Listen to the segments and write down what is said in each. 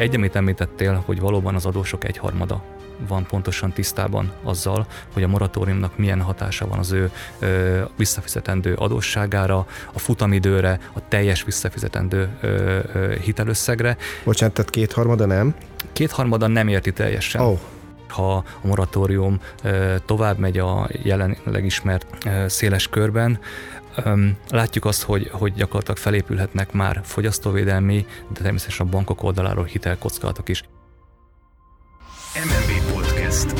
Egy, amit említettél, hogy valóban az adósok egyharmada van pontosan tisztában azzal, hogy a moratóriumnak milyen hatása van az ő ö, visszafizetendő adósságára, a futamidőre, a teljes visszafizetendő ö, ö, hitelösszegre. Bocsánat, tehát kétharmada nem? Kétharmada nem érti teljesen. Oh ha a moratórium tovább megy a jelenleg ismert széles körben, Látjuk azt, hogy, hogy gyakorlatilag felépülhetnek már fogyasztóvédelmi, de természetesen a bankok oldaláról hitelkockázatok is. MNB Podcast.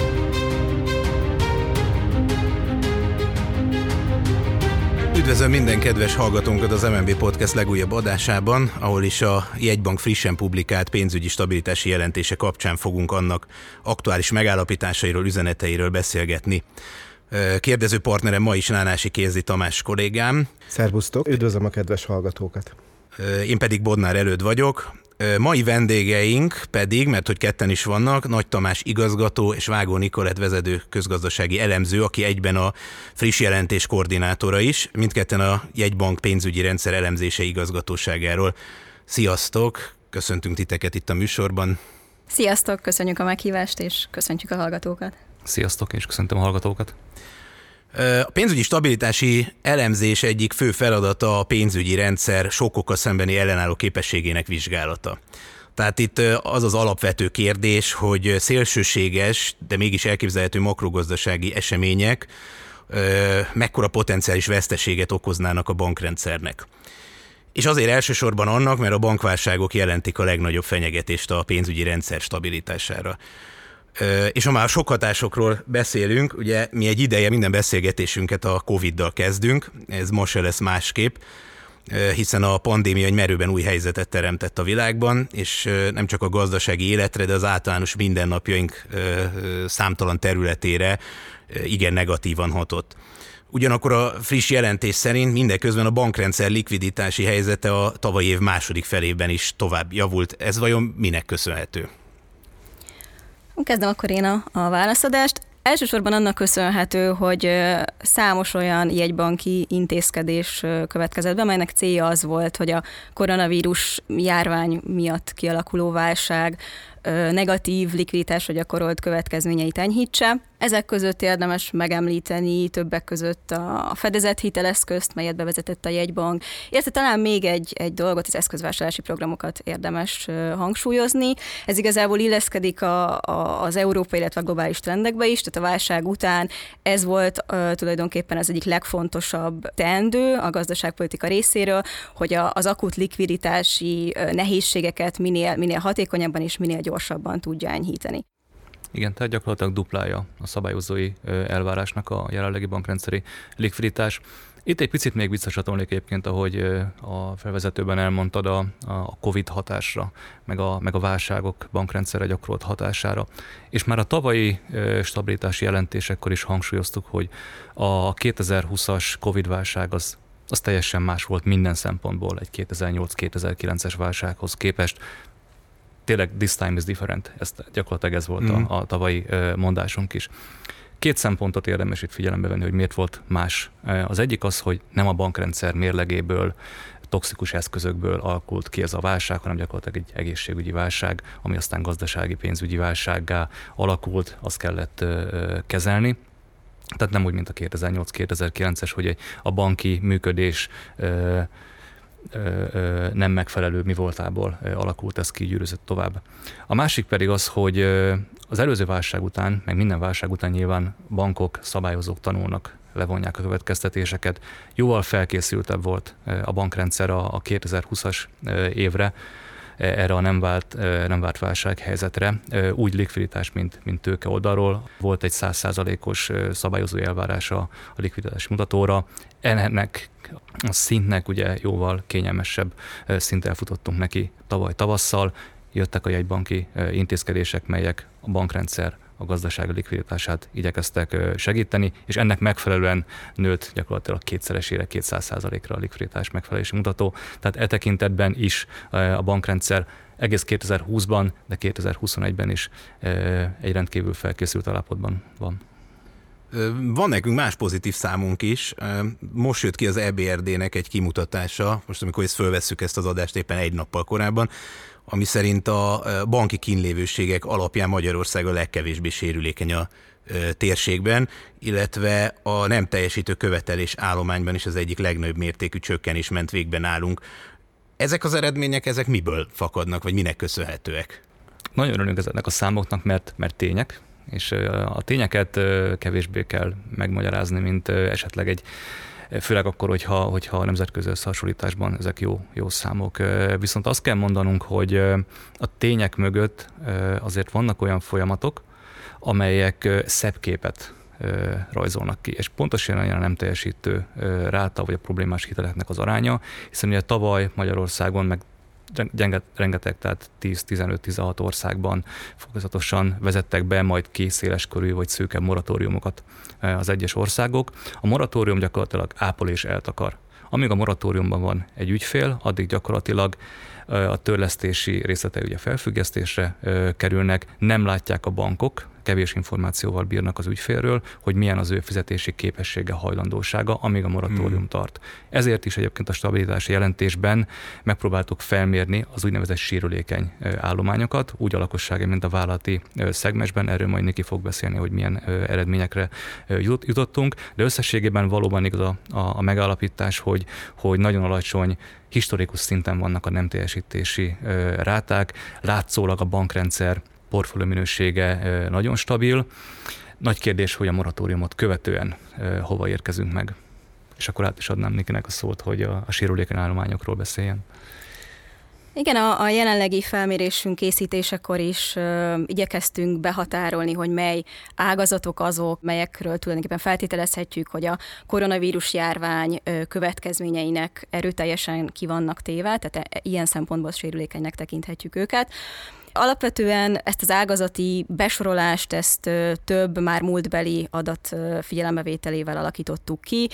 Üdvözlöm minden kedves hallgatónkat az MNB Podcast legújabb adásában, ahol is a jegybank frissen publikált pénzügyi stabilitási jelentése kapcsán fogunk annak aktuális megállapításairól, üzeneteiről beszélgetni. Kérdező partnerem ma is Nánási Kézi Tamás kollégám. Szervusztok, üdvözlöm a kedves hallgatókat. Én pedig Bodnár előd vagyok. Mai vendégeink pedig, mert hogy ketten is vannak, Nagy Tamás igazgató és Vágó Nikolett vezető közgazdasági elemző, aki egyben a friss jelentés koordinátora is, mindketten a jegybank pénzügyi rendszer elemzése igazgatóságáról. Sziasztok, köszöntünk titeket itt a műsorban. Sziasztok, köszönjük a meghívást, és köszöntjük a hallgatókat. Sziasztok, és köszöntöm a hallgatókat. A pénzügyi stabilitási elemzés egyik fő feladata a pénzügyi rendszer sokokkal szembeni ellenálló képességének vizsgálata. Tehát itt az az alapvető kérdés, hogy szélsőséges, de mégis elképzelhető makrogazdasági események mekkora potenciális veszteséget okoznának a bankrendszernek. És azért elsősorban annak, mert a bankválságok jelentik a legnagyobb fenyegetést a pénzügyi rendszer stabilitására. És ha már sok hatásokról beszélünk, ugye mi egy ideje minden beszélgetésünket a Covid-dal kezdünk, ez most se lesz másképp, hiszen a pandémia egy merőben új helyzetet teremtett a világban, és nem csak a gazdasági életre, de az általános mindennapjaink számtalan területére igen negatívan hatott. Ugyanakkor a friss jelentés szerint mindeközben a bankrendszer likviditási helyzete a tavalyi év második felében is tovább javult. Ez vajon minek köszönhető? Kezdem akkor én a, a válaszadást. Elsősorban annak köszönhető, hogy számos olyan jegybanki intézkedés következett be, melynek célja az volt, hogy a koronavírus járvány miatt kialakuló válság negatív likviditásra gyakorolt következményeit enyhítse. Ezek között érdemes megemlíteni többek között a fedezett hiteleszközt, melyet bevezetett a jegybank, illetve talán még egy, egy dolgot, az eszközvásárlási programokat érdemes hangsúlyozni. Ez igazából illeszkedik a, a, az európai, illetve a globális trendekbe is, tehát a válság után ez volt uh, tulajdonképpen az egyik legfontosabb teendő a gazdaságpolitika részéről, hogy a, az akut likviditási nehézségeket minél, minél hatékonyabban és minél gyorsabban tudja enyhíteni. Igen, tehát gyakorlatilag duplája a szabályozói elvárásnak a jelenlegi bankrendszeri likviditás. Itt egy picit még visszacsatolnék egyébként, ahogy a felvezetőben elmondtad a, a COVID hatásra, meg a, meg a válságok bankrendszerre gyakorolt hatására. És már a tavalyi stabilitási jelentésekkor is hangsúlyoztuk, hogy a 2020-as COVID válság az az teljesen más volt minden szempontból egy 2008-2009-es válsághoz képest tényleg this time is different, ezt gyakorlatilag ez volt mm. a, mhm. a tavalyi mondásunk is. Két szempontot érdemes itt figyelembe venni, hogy miért volt más. Az egyik az, hogy nem a bankrendszer mérlegéből, toxikus eszközökből alakult ki ez a válság, hanem gyakorlatilag egy egészségügyi válság, ami aztán gazdasági pénzügyi válsággá alakult, azt kellett kezelni. Tehát nem úgy, mint a 2008-2009-es, hogy a banki működés nem megfelelő mi voltából alakult ez ki, gyűrűzött tovább. A másik pedig az, hogy az előző válság után, meg minden válság után nyilván bankok, szabályozók tanulnak, levonják a következtetéseket. Jóval felkészültebb volt a bankrendszer a 2020-as évre, erre a nem vált, nem várt válsághelyzetre, úgy likviditás, mint, mint tőke oldalról. Volt egy százszázalékos szabályozói elvárása a likviditás mutatóra. Ennek a szintnek ugye jóval kényelmesebb szint elfutottunk neki tavaly tavasszal, jöttek a jegybanki intézkedések, melyek a bankrendszer a gazdasági likviditását igyekeztek segíteni, és ennek megfelelően nőtt gyakorlatilag kétszeresére, 200 ra a likviditás megfelelési mutató. Tehát e tekintetben is a bankrendszer egész 2020-ban, de 2021-ben is egy rendkívül felkészült állapotban van. Van nekünk más pozitív számunk is. Most jött ki az EBRD-nek egy kimutatása, most amikor ezt fölvesszük ezt az adást éppen egy nappal korábban, ami szerint a banki kínlévőségek alapján Magyarország a legkevésbé sérülékeny a térségben, illetve a nem teljesítő követelés állományban is az egyik legnagyobb mértékű csökkenés ment végbe nálunk. Ezek az eredmények, ezek miből fakadnak, vagy minek köszönhetőek? Nagyon örülünk ezeknek a számoknak, mert, mert tények, és a tényeket kevésbé kell megmagyarázni, mint esetleg egy főleg akkor, hogyha, hogyha a nemzetközi összehasonlításban ezek jó, jó számok. Viszont azt kell mondanunk, hogy a tények mögött azért vannak olyan folyamatok, amelyek szebb képet rajzolnak ki. És pontosan ilyen a nem teljesítő ráta, vagy a problémás hiteleknek az aránya, hiszen ugye tavaly Magyarországon, meg rengeteg, tehát 10-15-16 országban fokozatosan vezettek be majd készéles körű vagy szőke moratóriumokat az egyes országok. A moratórium gyakorlatilag ápol és eltakar. Amíg a moratóriumban van egy ügyfél, addig gyakorlatilag a törlesztési részletei ugye felfüggesztésre kerülnek, nem látják a bankok, kevés információval bírnak az ügyfélről, hogy milyen az ő fizetési képessége, hajlandósága, amíg a moratórium hmm. tart. Ezért is egyébként a stabilitási jelentésben megpróbáltuk felmérni az úgynevezett sérülékeny állományokat, úgy a lakossági, mint a vállalati szegmensben, erről majd Niki fog beszélni, hogy milyen eredményekre jutottunk, de összességében valóban igaz a, a, a megállapítás, hogy, hogy nagyon alacsony historikus szinten vannak a nem teljesítési ráták, látszólag a bankrendszer portfólió minősége nagyon stabil. Nagy kérdés, hogy a moratóriumot követően hova érkezünk meg. És akkor át is adnám Nikinek a szót, hogy a, a sérülékeny állományokról beszéljen. Igen, a, a jelenlegi felmérésünk készítésekor is ö, igyekeztünk behatárolni, hogy mely ágazatok azok, melyekről tulajdonképpen feltételezhetjük, hogy a koronavírus járvány ö, következményeinek erőteljesen ki vannak téve, tehát e, ilyen szempontból sérülékenynek tekinthetjük őket. Alapvetően ezt az ágazati besorolást, ezt több már múltbeli adat figyelembevételével alakítottuk ki.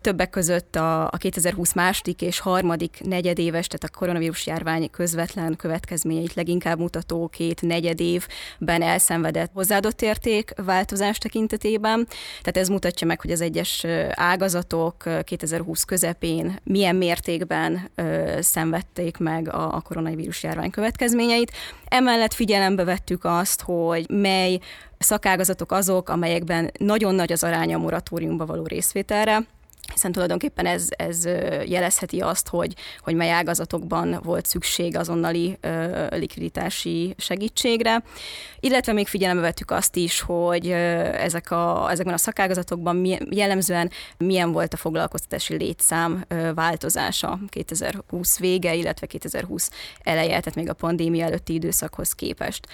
Többek között a, a 2020 második és harmadik negyedéves, tehát a koronavírus járvány közvetlen következményeit leginkább mutató két negyedévben elszenvedett hozzáadott érték változás tekintetében. Tehát ez mutatja meg, hogy az egyes ágazatok 2020 közepén milyen mértékben ö, szenvedték meg a, a koronavírus járvány következményeit. Emellett figyelembe vettük azt, hogy mely szakágazatok azok, amelyekben nagyon nagy az aránya a moratóriumba való részvételre, hiszen tulajdonképpen ez, ez jelezheti azt, hogy, hogy mely ágazatokban volt szükség azonnali ö, likviditási segítségre, illetve még figyelembe vettük azt is, hogy ezek a, ezekben a szakágazatokban milyen, jellemzően milyen volt a foglalkoztatási létszám ö, változása 2020 vége, illetve 2020 eleje, tehát még a pandémia előtti időszakhoz képest.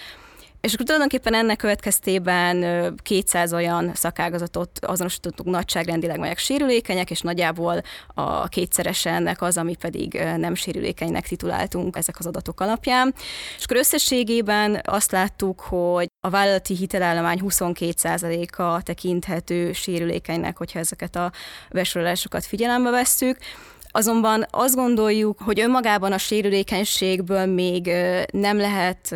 És akkor tulajdonképpen ennek következtében 200 olyan szakágazatot azonosítottunk nagyságrendileg, melyek sérülékenyek, és nagyjából a kétszerese ennek az, ami pedig nem sérülékenynek tituláltunk ezek az adatok alapján. És akkor összességében azt láttuk, hogy a vállalati hitelállomány 22%-a tekinthető sérülékenynek, hogyha ezeket a besorolásokat figyelembe vesszük. Azonban azt gondoljuk, hogy önmagában a sérülékenységből még nem lehet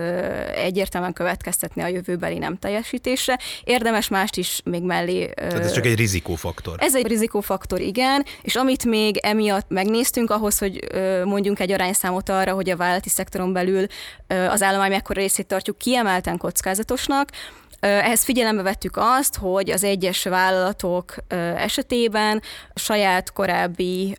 egyértelműen következtetni a jövőbeli nem teljesítésre. Érdemes mást is még mellé. Tehát ez csak egy rizikófaktor. Ez egy rizikófaktor, igen, és amit még emiatt megnéztünk ahhoz, hogy mondjunk egy arányszámot arra, hogy a vállalati szektoron belül az állomány mekkora részét tartjuk kiemelten kockázatosnak, ehhez figyelembe vettük azt, hogy az egyes vállalatok esetében saját korábbi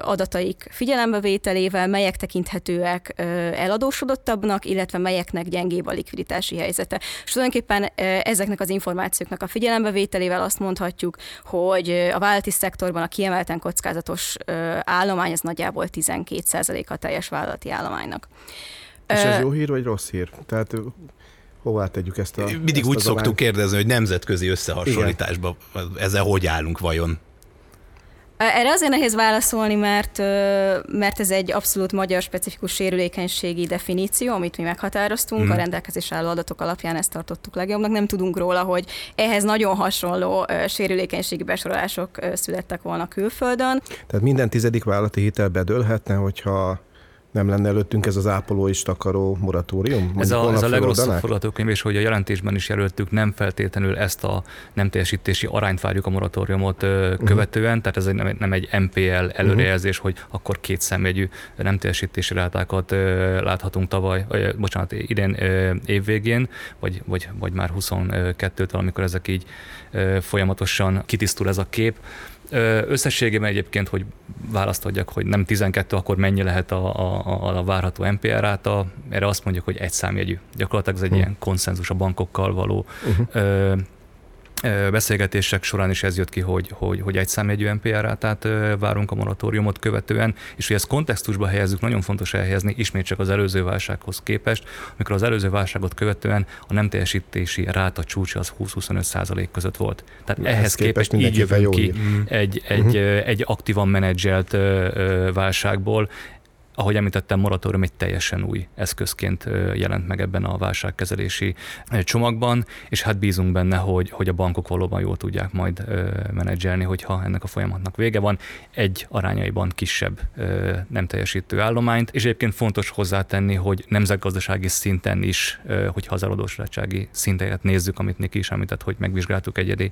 adataik figyelembevételével melyek tekinthetőek eladósodottabbnak, illetve melyeknek gyengébb a likviditási helyzete. És tulajdonképpen ezeknek az információknak a figyelembevételével azt mondhatjuk, hogy a vállalati szektorban a kiemelten kockázatos állomány az nagyjából 12% a teljes vállalati állománynak. És ez jó hír vagy rossz hír? Tehát hová tegyük ezt a Mindig ezt úgy szoktuk arányt? kérdezni, hogy nemzetközi összehasonlításban ezzel hogy állunk vajon? Erre azért nehéz válaszolni, mert, mert ez egy abszolút magyar specifikus sérülékenységi definíció, amit mi meghatároztunk, mm. a rendelkezés álló adatok alapján ezt tartottuk legjobbnak. Nem tudunk róla, hogy ehhez nagyon hasonló sérülékenységi besorolások születtek volna külföldön. Tehát minden tizedik vállalati hitel bedőlhetne, hogyha nem lenne előttünk ez az ápoló és takaró moratórium? Ez a, ez a legrosszabb forgatókönyv, és hogy a jelentésben is jelöltük, nem feltétlenül ezt a nem teljesítési arányt várjuk a moratóriumot uh-huh. követően, tehát ez nem, nem egy MPL előrejelzés, uh-huh. hogy akkor két személyű nem teljesítési rátákat láthatunk tavaly, vagy, bocsánat, idén évvégén, vagy, vagy, vagy már 22-től, amikor ezek így folyamatosan kitisztul ez a kép. Összességében egyébként, hogy választ adjak, hogy nem 12, akkor mennyi lehet a, a, a várható NPR ráta, erre azt mondjuk, hogy egy számjegyű. Gyakorlatilag ez egy hmm. ilyen konszenzus a bankokkal való uh-huh beszélgetések során is ez jött ki, hogy, hogy, hogy egy számjegyű NPR tehát várunk a moratóriumot követően, és hogy ezt kontextusba helyezzük, nagyon fontos elhelyezni, ismét csak az előző válsághoz képest, amikor az előző válságot követően a nem teljesítési ráta csúcsa az 20-25 százalék között volt. Tehát ehhez, ehhez képest, képest így jövünk ki egy, egy, uh-huh. egy aktívan menedzselt válságból, ahogy említettem, moratórium egy teljesen új eszközként jelent meg ebben a válságkezelési csomagban, és hát bízunk benne, hogy, hogy a bankok valóban jól tudják majd menedzselni, hogyha ennek a folyamatnak vége van. Egy arányaiban kisebb nem teljesítő állományt, és egyébként fontos hozzátenni, hogy nemzetgazdasági szinten is, hogyha az eladósodottsági szinteket nézzük, amit Niki is említett, hogy megvizsgáltuk egyedi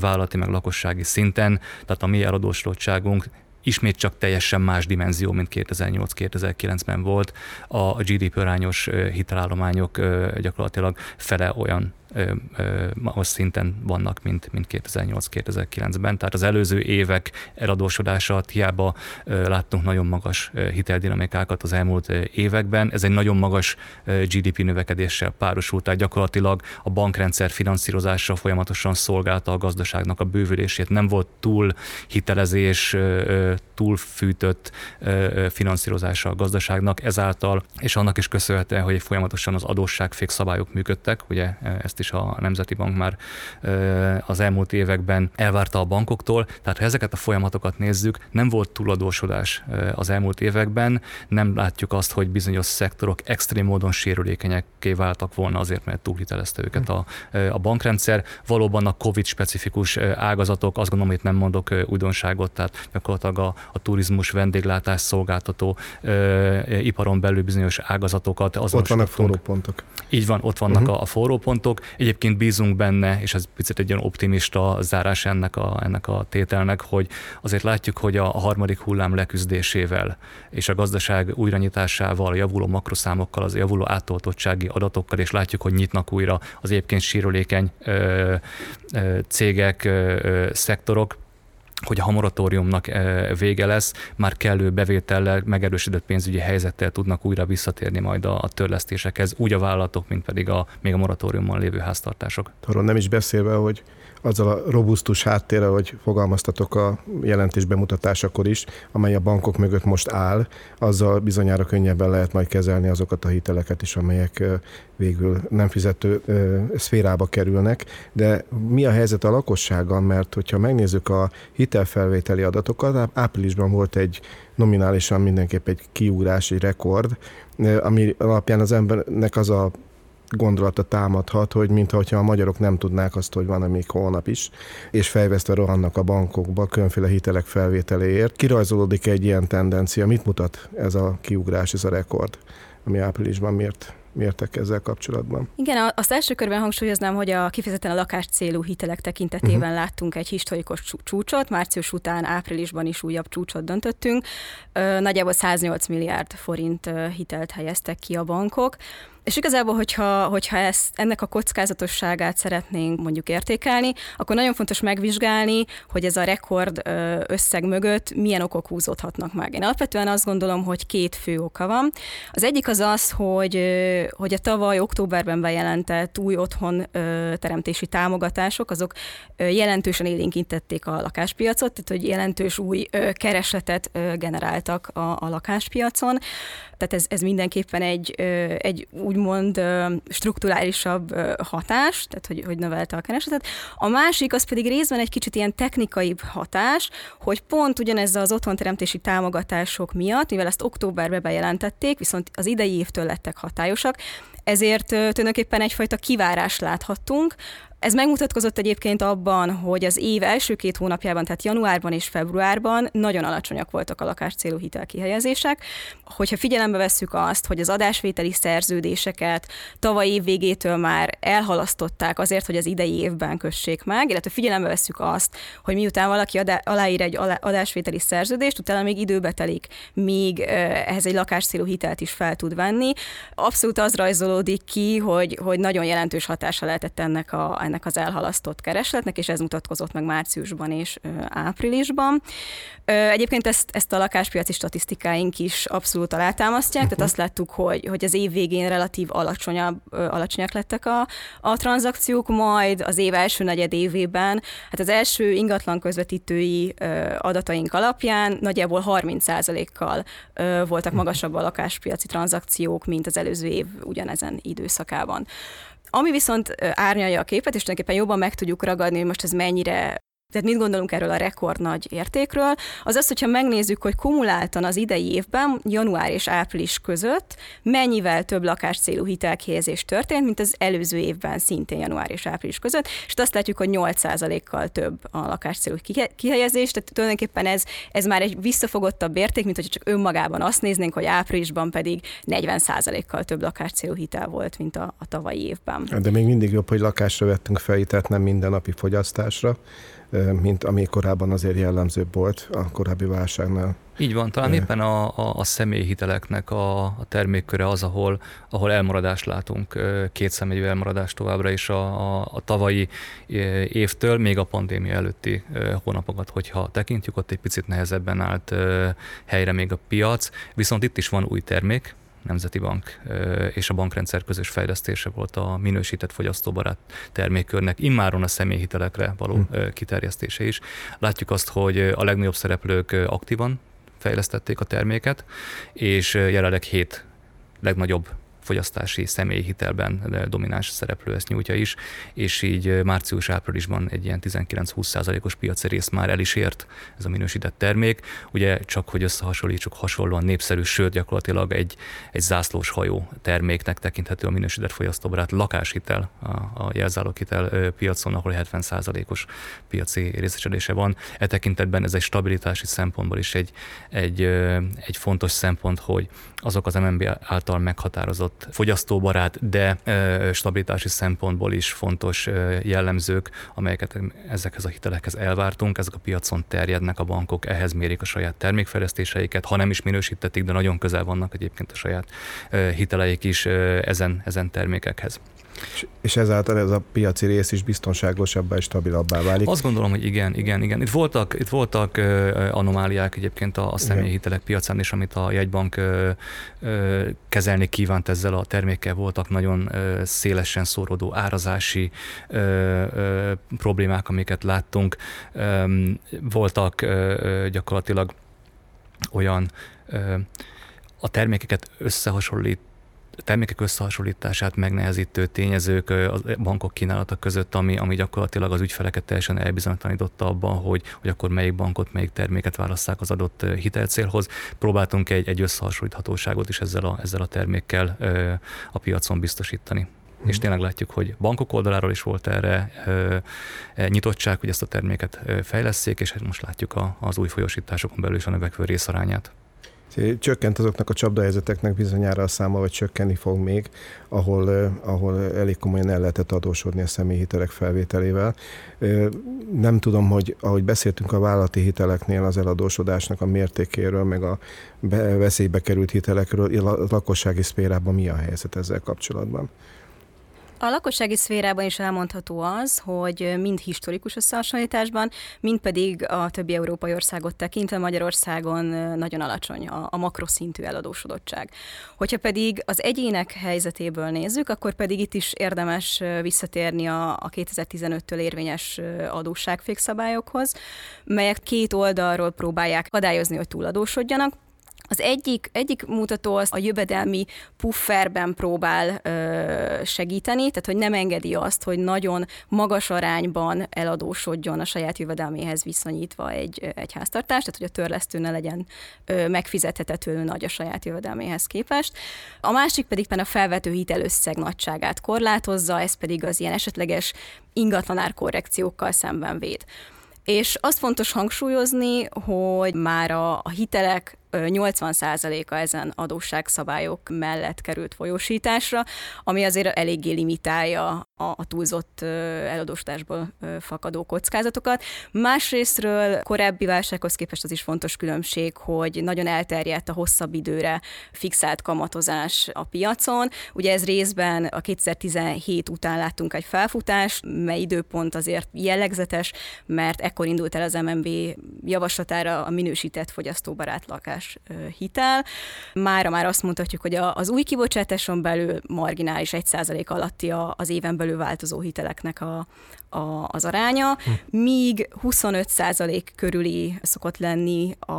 vállalati meg lakossági szinten, tehát a mi eladósodottságunk ismét csak teljesen más dimenzió, mint 2008-2009-ben volt. A GDP arányos hitelállományok gyakorlatilag fele olyan magas szinten vannak, mint, mint 2008-2009-ben. Tehát az előző évek eladósodása hiába láttunk nagyon magas hiteldinamikákat az elmúlt években. Ez egy nagyon magas GDP növekedéssel párosult, tehát gyakorlatilag a bankrendszer finanszírozása folyamatosan szolgálta a gazdaságnak a bővülését. Nem volt túl hitelezés, túl fűtött finanszírozása a gazdaságnak, ezáltal, és annak is köszönhetően, hogy folyamatosan az adósságfék szabályok működtek, ugye ezt is is a Nemzeti Bank már az elmúlt években elvárta a bankoktól. Tehát ha ezeket a folyamatokat nézzük, nem volt túladósodás az elmúlt években, nem látjuk azt, hogy bizonyos szektorok extrém módon sérülékenyekké váltak volna azért, mert túlhitelezte őket a, a bankrendszer. Valóban a COVID specifikus ágazatok, azt gondolom, hogy nem mondok újdonságot, tehát gyakorlatilag a, a turizmus, vendéglátás szolgáltató iparon belül bizonyos ágazatokat. Ott vannak forró pontok. Így van, ott vannak uh-huh. a, a forró pontok. Egyébként bízunk benne, és ez picit egy olyan optimista zárás ennek a, ennek a tételnek, hogy azért látjuk, hogy a, harmadik hullám leküzdésével és a gazdaság újranyitásával, a javuló makroszámokkal, az javuló átoltottsági adatokkal, és látjuk, hogy nyitnak újra az egyébként sírulékeny ö, ö, cégek, ö, szektorok, hogy a moratóriumnak vége lesz, már kellő bevétellel, megerősödött pénzügyi helyzettel tudnak újra visszatérni majd a, a törlesztésekhez, úgy a vállalatok, mint pedig a még a moratóriumon lévő háztartások. Arról nem is beszélve, hogy azzal a robusztus háttérrel, hogy fogalmaztatok a jelentés bemutatásakor is, amely a bankok mögött most áll, azzal bizonyára könnyebben lehet majd kezelni azokat a hiteleket is, amelyek végül nem fizető szférába kerülnek. De mi a helyzet a lakossággal? Mert hogyha megnézzük a hitelfelvételi adatokat, áprilisban volt egy nominálisan mindenképp egy kiugrás, egy rekord, ami alapján az embernek az a gondolata támadhat, hogy mintha a magyarok nem tudnák azt, hogy van még holnap is, és fejvesztve rohannak a bankokba különféle hitelek felvételéért. Kirajzolódik egy ilyen tendencia. Mit mutat ez a kiugrás, ez a rekord, ami áprilisban miért mértek ezzel kapcsolatban. Igen, azt első körben hangsúlyoznám, hogy a kifejezetten a lakás célú hitelek tekintetében uh-huh. láttunk egy historikus csúcsot, március után áprilisban is újabb csúcsot döntöttünk. Nagyjából 108 milliárd forint hitelt helyeztek ki a bankok. És igazából, hogyha, hogyha ezt, ennek a kockázatosságát szeretnénk mondjuk értékelni, akkor nagyon fontos megvizsgálni, hogy ez a rekord összeg mögött milyen okok húzódhatnak meg. Én alapvetően azt gondolom, hogy két fő oka van. Az egyik az az, hogy, hogy a tavaly októberben bejelentett új otthon teremtési támogatások, azok jelentősen élénkítették a lakáspiacot, tehát hogy jelentős új keresletet generáltak a, a lakáspiacon. Tehát ez, ez mindenképpen egy, egy úgymond strukturálisabb hatás, tehát hogy, hogy növelte a keresletet. A másik az pedig részben egy kicsit ilyen technikai hatás, hogy pont ugyanez az otthonteremtési támogatások miatt, mivel ezt októberben bejelentették, viszont az idei évtől lettek hatályosak, ezért tulajdonképpen egyfajta kivárást láthattunk, Ez megmutatkozott egyébként abban, hogy az év első két hónapjában, tehát januárban és februárban nagyon alacsonyak voltak a lakáscélú hitelkihelyezések. Hogyha figyelembe vesszük azt, hogy az adásvételi szerződéseket tavaly év végétől már elhalasztották azért, hogy az idei évben kössék meg, illetve figyelembe vesszük azt, hogy miután valaki aláír egy adásvételi szerződést, utána még időbe telik, míg ehhez egy lakáscélú hitelt is fel tud venni. Abszolút az rajzolódik ki, hogy, hogy nagyon jelentős hatása lehetett ennek, a, ennek az elhalasztott keresletnek, és ez mutatkozott meg márciusban és áprilisban. Egyébként ezt, ezt a lakáspiaci statisztikáink is abszolút alátámasztják, uh-huh. tehát azt láttuk, hogy, hogy az év végén relatív alacsonyabb, alacsonyak lettek a, a tranzakciók, majd az év első negyed évében, hát az első ingatlan közvetítői adataink alapján nagyjából 30%-kal voltak mhm. magasabb a lakáspiaci tranzakciók, mint az előző év ugyanezen időszakában. Ami viszont árnyalja a képet, és tulajdonképpen jobban meg tudjuk ragadni, hogy most ez mennyire tehát mit gondolunk erről a rekord nagy értékről, az az, hogyha megnézzük, hogy kumuláltan az idei évben, január és április között mennyivel több lakáscélú hitelkihelyezés történt, mint az előző évben szintén január és április között, és azt látjuk, hogy 8%-kal több a lakáscélú kihelyezés, tehát tulajdonképpen ez, ez már egy visszafogottabb érték, mint hogy csak önmagában azt néznénk, hogy áprilisban pedig 40%-kal több lakáscélú hitel volt, mint a, a tavalyi évben. De még mindig jobb, hogy lakásra vettünk fel, tehát nem mindennapi fogyasztásra mint ami korábban azért jellemzőbb volt a korábbi válságnál. Így van, talán éppen a, a, a személyhiteleknek a, a termékköre az, ahol, ahol elmaradást látunk, két személyű elmaradást továbbra is a, a, a tavalyi évtől, még a pandémia előtti hónapokat, hogyha tekintjük, ott egy picit nehezebben állt helyre még a piac, viszont itt is van új termék, Nemzeti Bank és a bankrendszer közös fejlesztése volt a minősített fogyasztóbarát termékkörnek, immáron a személyhitelekre való hm. kiterjesztése is. Látjuk azt, hogy a legnagyobb szereplők aktívan fejlesztették a terméket, és jelenleg hét legnagyobb fogyasztási személyhitelben domináns szereplő ezt nyújtja is, és így március-áprilisban egy ilyen 19-20%-os piaci részt már el is ért ez a minősített termék. Ugye csak, hogy összehasonlítsuk, hasonlóan népszerű, sőt gyakorlatilag egy, egy zászlós hajó terméknek tekinthető a minősített fogyasztóbarát lakáshitel a, a jelzáloghitel piacon, ahol 70%-os piaci részesedése van. E tekintetben ez egy stabilitási szempontból is egy, egy, egy fontos szempont, hogy azok az MNB által meghatározott adott fogyasztóbarát, de stabilitási szempontból is fontos jellemzők, amelyeket ezekhez a hitelekhez elvártunk, ezek a piacon terjednek, a bankok ehhez mérik a saját termékfejlesztéseiket, ha nem is minősítették, de nagyon közel vannak egyébként a saját hiteleik is ezen, ezen termékekhez. És ezáltal ez a piaci rész is biztonságosabbá és stabilabbá válik. Azt gondolom, hogy igen, igen, igen. Itt voltak, itt voltak anomáliák egyébként a, a személyhitelek piacán is, amit a jegybank kezelni kívánt ezzel a termékkel. Voltak nagyon szélesen szórodó árazási problémák, amiket láttunk. Voltak gyakorlatilag olyan a termékeket összehasonlít termékek összehasonlítását megnehezítő tényezők a bankok kínálata között, ami, ami gyakorlatilag az ügyfeleket teljesen elbizonytalanította abban, hogy, hogy akkor melyik bankot, melyik terméket válasszák az adott hitelcélhoz. Próbáltunk egy, egy összehasonlíthatóságot is ezzel a, ezzel a termékkel a piacon biztosítani. Hmm. És tényleg látjuk, hogy bankok oldaláról is volt erre e, nyitottság, hogy ezt a terméket fejleszék, és most látjuk a, az új folyosításokon belül is a növekvő részarányát. Csökkent azoknak a csapdahelyzeteknek bizonyára a száma, vagy csökkenni fog még, ahol, ahol elég komolyan el lehetett adósodni a személyhitelek felvételével. Nem tudom, hogy ahogy beszéltünk a vállalati hiteleknél az eladósodásnak a mértékéről, meg a veszélybe került hitelekről, a lakossági szférában mi a helyzet ezzel kapcsolatban? A lakossági szférában is elmondható az, hogy mind historikus összehasonlításban, mind pedig a többi európai országot tekintve Magyarországon nagyon alacsony a, a makroszintű eladósodottság. Hogyha pedig az egyének helyzetéből nézzük, akkor pedig itt is érdemes visszatérni a, a 2015-től érvényes adósságfékszabályokhoz, melyek két oldalról próbálják akadályozni, hogy túladósodjanak, Az egyik, egyik mutató az a jövedelmi pufferben próbál ö, segíteni, tehát hogy nem engedi azt, hogy nagyon magas arányban eladósodjon a saját jövedelméhez viszonyítva egy, egy háztartás, tehát hogy a törlesztő ne legyen ö, megfizethetetlenül nagy a saját jövedelméhez képest. A másik pedig a felvető hitelösszeg nagyságát korlátozza, ez pedig az ilyen esetleges ingatlanár korrekciókkal szemben véd. És azt fontos hangsúlyozni, hogy már a, a hitelek 80%-a ezen adósságszabályok mellett került folyósításra, ami azért eléggé limitálja a, túlzott eladósításból fakadó kockázatokat. Másrésztről korábbi válsághoz képest az is fontos különbség, hogy nagyon elterjedt a hosszabb időre fixált kamatozás a piacon. Ugye ez részben a 2017 után láttunk egy felfutást, mely időpont azért jellegzetes, mert ekkor indult el az MNB javaslatára a minősített fogyasztóbarát lakás hiteles hitel. Mára már azt mondhatjuk, hogy az új kibocsátáson belül marginális 1% alatti az éven belül változó hiteleknek a, a, az aránya, hm. míg 25% körüli szokott lenni a,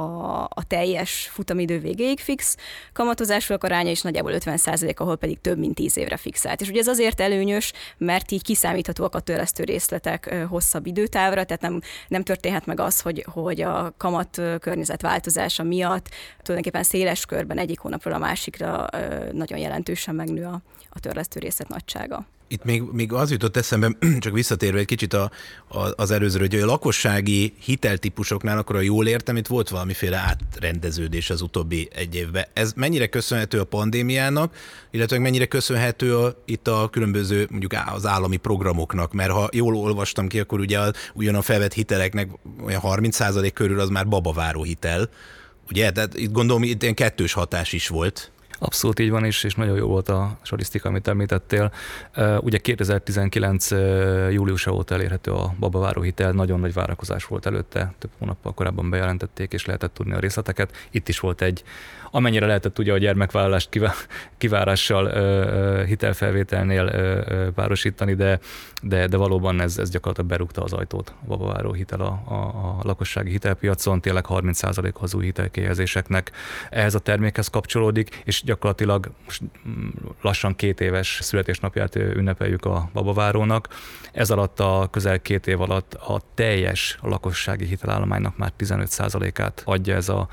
a teljes futamidő végéig fix kamatozások aránya, és nagyjából 50% ahol pedig több mint 10 évre fixált. És ugye ez azért előnyös, mert így kiszámíthatóak a törlesztő részletek hosszabb időtávra, tehát nem, nem történhet meg az, hogy, hogy a kamat környezet változása miatt tulajdonképpen széles körben egyik hónapról a másikra nagyon jelentősen megnő a, a törlesztő részlet nagysága. Itt még, még az jutott eszembe, csak visszatérve egy kicsit a, a, az előzőre, hogy a lakossági hiteltípusoknál, akkor a jól értem, itt volt valamiféle átrendeződés az utóbbi egy évben. Ez mennyire köszönhető a pandémiának, illetve mennyire köszönhető a, itt a különböző mondjuk az állami programoknak, mert ha jól olvastam ki, akkor ugye a, ugyan a felvett hiteleknek olyan 30% körül az már babaváró hitel, Ugye? Tehát itt gondolom, itt ilyen kettős hatás is volt. Abszolút így van is, és nagyon jó volt a statisztika, amit említettél. Ugye 2019. júliusa óta elérhető a babaváró hitel, nagyon nagy várakozás volt előtte, több hónappal korábban bejelentették, és lehetett tudni a részleteket. Itt is volt egy amennyire lehetett ugye a gyermekvállalást kivárással hitelfelvételnél párosítani, de, de, de valóban ez, ez gyakorlatilag berúgta az ajtót a babaváró hitel a, a, a lakossági hitelpiacon, tényleg 30%-hoz új hitelkéhezéseknek ehhez a termékhez kapcsolódik, és gyakorlatilag mm, lassan két éves születésnapját ünnepeljük a babavárónak. Ez alatt a közel két év alatt a teljes lakossági hitelállománynak már 15%-át adja ez a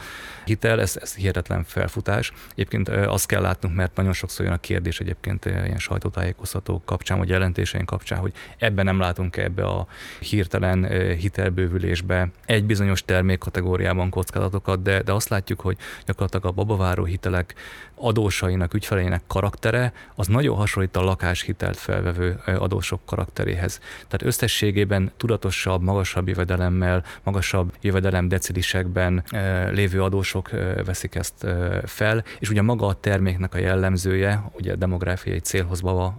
hitel, ez, ez hihetetlen felfutás. Egyébként azt kell látnunk, mert nagyon sokszor jön a kérdés egyébként ilyen sajtótájékoztatók kapcsán, vagy jelentéseink kapcsán, hogy ebben nem látunk ebbe a hirtelen hitelbővülésbe egy bizonyos termékkategóriában kockázatokat, de, de azt látjuk, hogy gyakorlatilag a babaváró hitelek adósainak, ügyfeleinek karaktere, az nagyon hasonlít a lakáshitelt felvevő adósok karakteréhez. Tehát összességében tudatosabb, magasabb jövedelemmel, magasabb jövedelem decilisekben lévő adósok veszik ezt fel, és ugye maga a terméknek a jellemzője, ugye a demográfiai célhoz, baba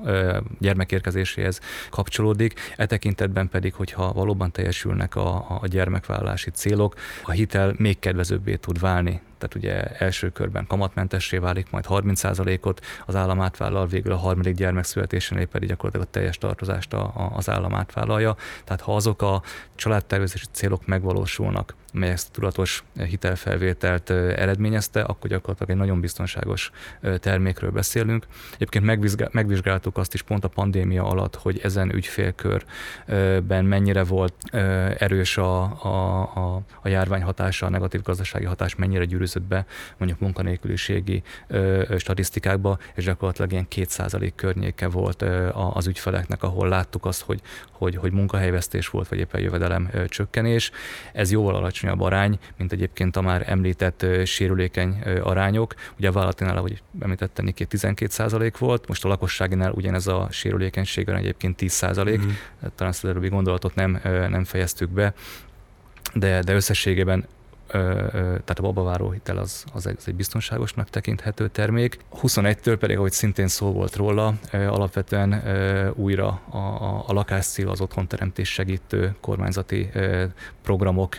gyermekérkezéséhez kapcsolódik, e tekintetben pedig, hogyha valóban teljesülnek a, a gyermekvállalási célok, a hitel még kedvezőbbé tud válni tehát ugye első körben kamatmentessé válik, majd 30%-ot az állam átvállal, végül a harmadik gyermek születésénél pedig gyakorlatilag a teljes tartozást a, az állam átvállalja. Tehát ha azok a családtervezési célok megvalósulnak, mely ezt tudatos hitelfelvételt eredményezte, akkor gyakorlatilag egy nagyon biztonságos termékről beszélünk. Egyébként megvizsgáltuk azt is pont a pandémia alatt, hogy ezen ügyfélkörben mennyire volt erős a, a, a, a járvány hatása, a negatív gazdasági hatás mennyire gyűrűzött be mondjuk munkanélküliségi statisztikákba, és gyakorlatilag ilyen 2% környéke volt az ügyfeleknek, ahol láttuk azt, hogy, hogy, hogy munkahelyvesztés volt, vagy éppen jövedelem csökkenés. Ez jóval alacsony alacsonyabb arány, mint egyébként a már említett sérülékeny arányok. Ugye a vállalatinál, ahogy említette Niki, 12% volt, most a lakosságinál ugyanez a sérülékenység egyébként 10 százalék, mm-hmm. talán ezt az gondolatot nem, nem fejeztük be, de, de összességében tehát a babaváró hitel az, az, egy, az egy biztonságosnak tekinthető termék. 21-től pedig, ahogy szintén szó volt róla, alapvetően újra a, a, a lakáscél, az otthonteremtés segítő kormányzati programok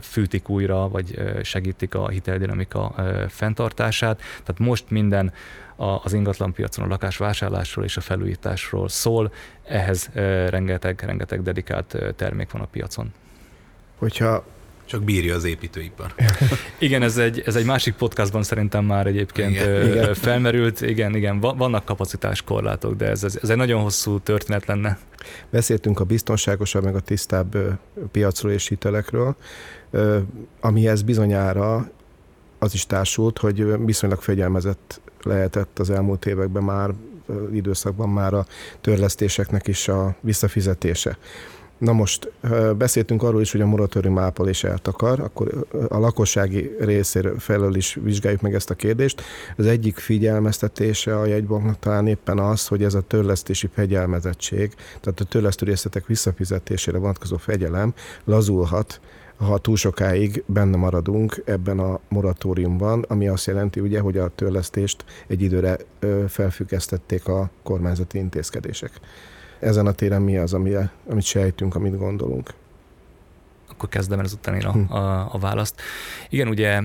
fűtik újra, vagy segítik a hiteldinamika fenntartását. Tehát most minden az ingatlanpiacon a lakásvásárlásról és a felújításról szól, ehhez rengeteg, rengeteg dedikált termék van a piacon. Hogyha Csak bírja az építőipar. igen, ez egy, ez egy másik podcastban szerintem már egyébként igen. igen. felmerült. Igen, igen, vannak kapacitáskorlátok, de ez, ez, ez egy nagyon hosszú történet lenne. Beszéltünk a biztonságosabb, meg a tisztább piacról és hitelekről, amihez bizonyára az is társult, hogy viszonylag fegyelmezett lehetett az elmúlt években már időszakban már a törlesztéseknek is a visszafizetése. Na most beszéltünk arról is, hogy a moratórium ápol és eltakar, akkor a lakossági részéről felől is vizsgáljuk meg ezt a kérdést. Az egyik figyelmeztetése a jegybanknak talán éppen az, hogy ez a törlesztési fegyelmezettség, tehát a törlesztő részletek visszafizetésére vonatkozó fegyelem lazulhat, ha túl sokáig benne maradunk ebben a moratóriumban, ami azt jelenti ugye, hogy a törlesztést egy időre felfüggesztették a kormányzati intézkedések ezen a téren mi az, ami, amit sejtünk, amit gondolunk akkor kezdem el ezután én a, hm. a, a választ. Igen, ugye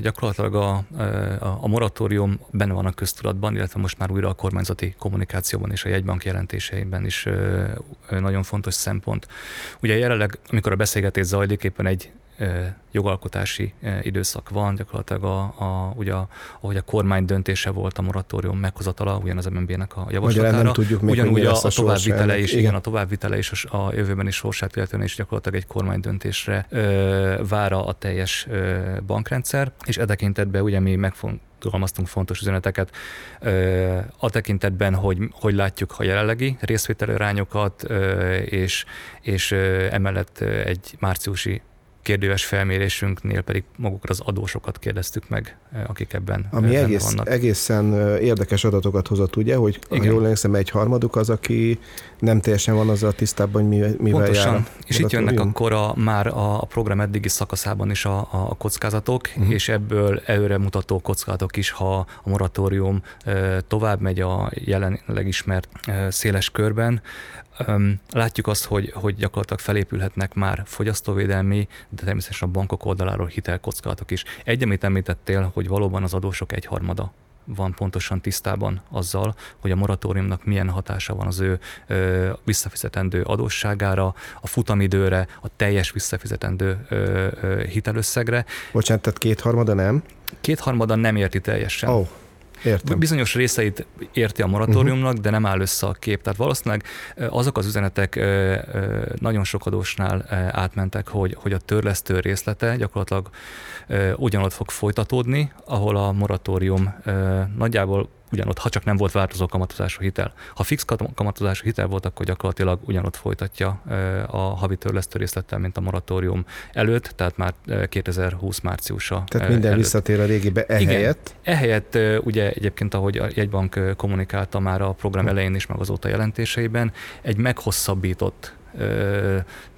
gyakorlatilag a, a, a moratórium benne van a köztudatban, illetve most már újra a kormányzati kommunikációban és a jegybank jelentéseiben is nagyon fontos szempont. Ugye jelenleg, amikor a beszélgetés zajlik, éppen egy jogalkotási időszak van, gyakorlatilag a, a, ugye ahogy a kormány döntése volt a moratórium meghozatala, ugyanaz MNB-nek a javaslatára. nem tudjuk még, ugyanúgy a, a továbbvitele is, igen. igen, a továbbvitele is a, a jövőben is sorsát illetően is gyakorlatilag egy kormány döntésre ö, vára a teljes ö, bankrendszer, és e tekintetben ugye mi megfont, fogalmaztunk fontos üzeneteket a tekintetben, hogy, hogy látjuk a jelenlegi részvételőrányokat, és, és emellett egy márciusi kérdőves felmérésünknél pedig magukra az adósokat kérdeztük meg, eh, akik ebben Ami egész, vannak. egészen eh, érdekes adatokat hozott, ugye, hogy Igen. jól emlékszem, egy harmaduk az, aki nem teljesen van azzal tisztában, hogy mivel Pontosan. jár. És itt jönnek akkor a, már a, program eddigi szakaszában is a, a kockázatok, uh-huh. és ebből előre mutató kockázatok is, ha a moratórium eh, tovább megy a jelenleg ismert széles körben, Látjuk azt, hogy, hogy gyakorlatilag felépülhetnek már fogyasztóvédelmi, de természetesen a bankok oldaláról hitelkockázatok is. Egy, amit említettél, hogy valóban az adósok egyharmada van pontosan tisztában azzal, hogy a moratóriumnak milyen hatása van az ő ö, visszafizetendő adósságára, a futamidőre, a teljes visszafizetendő ö, ö, hitelösszegre. Bocsánat, tehát kétharmada nem? Kétharmada nem érti teljesen. Oh. Értem. Bizonyos részeit érti a moratóriumnak, uh-huh. de nem áll össze a kép. Tehát valószínűleg azok az üzenetek nagyon sok adósnál átmentek, hogy, hogy a törlesztő részlete gyakorlatilag ugyanott fog folytatódni, ahol a moratórium nagyjából ugyanott, ha csak nem volt változó kamatozású hitel. Ha fix kamatozású hitel volt, akkor gyakorlatilag ugyanott folytatja a havi törlesztő részlettel, mint a moratórium előtt, tehát már 2020 márciusa Tehát minden előtt. visszatér a régibe ehelyett? Igen. Ehelyett ugye egyébként, ahogy a jegybank kommunikálta már a program hm. elején is, meg azóta jelentéseiben, egy meghosszabbított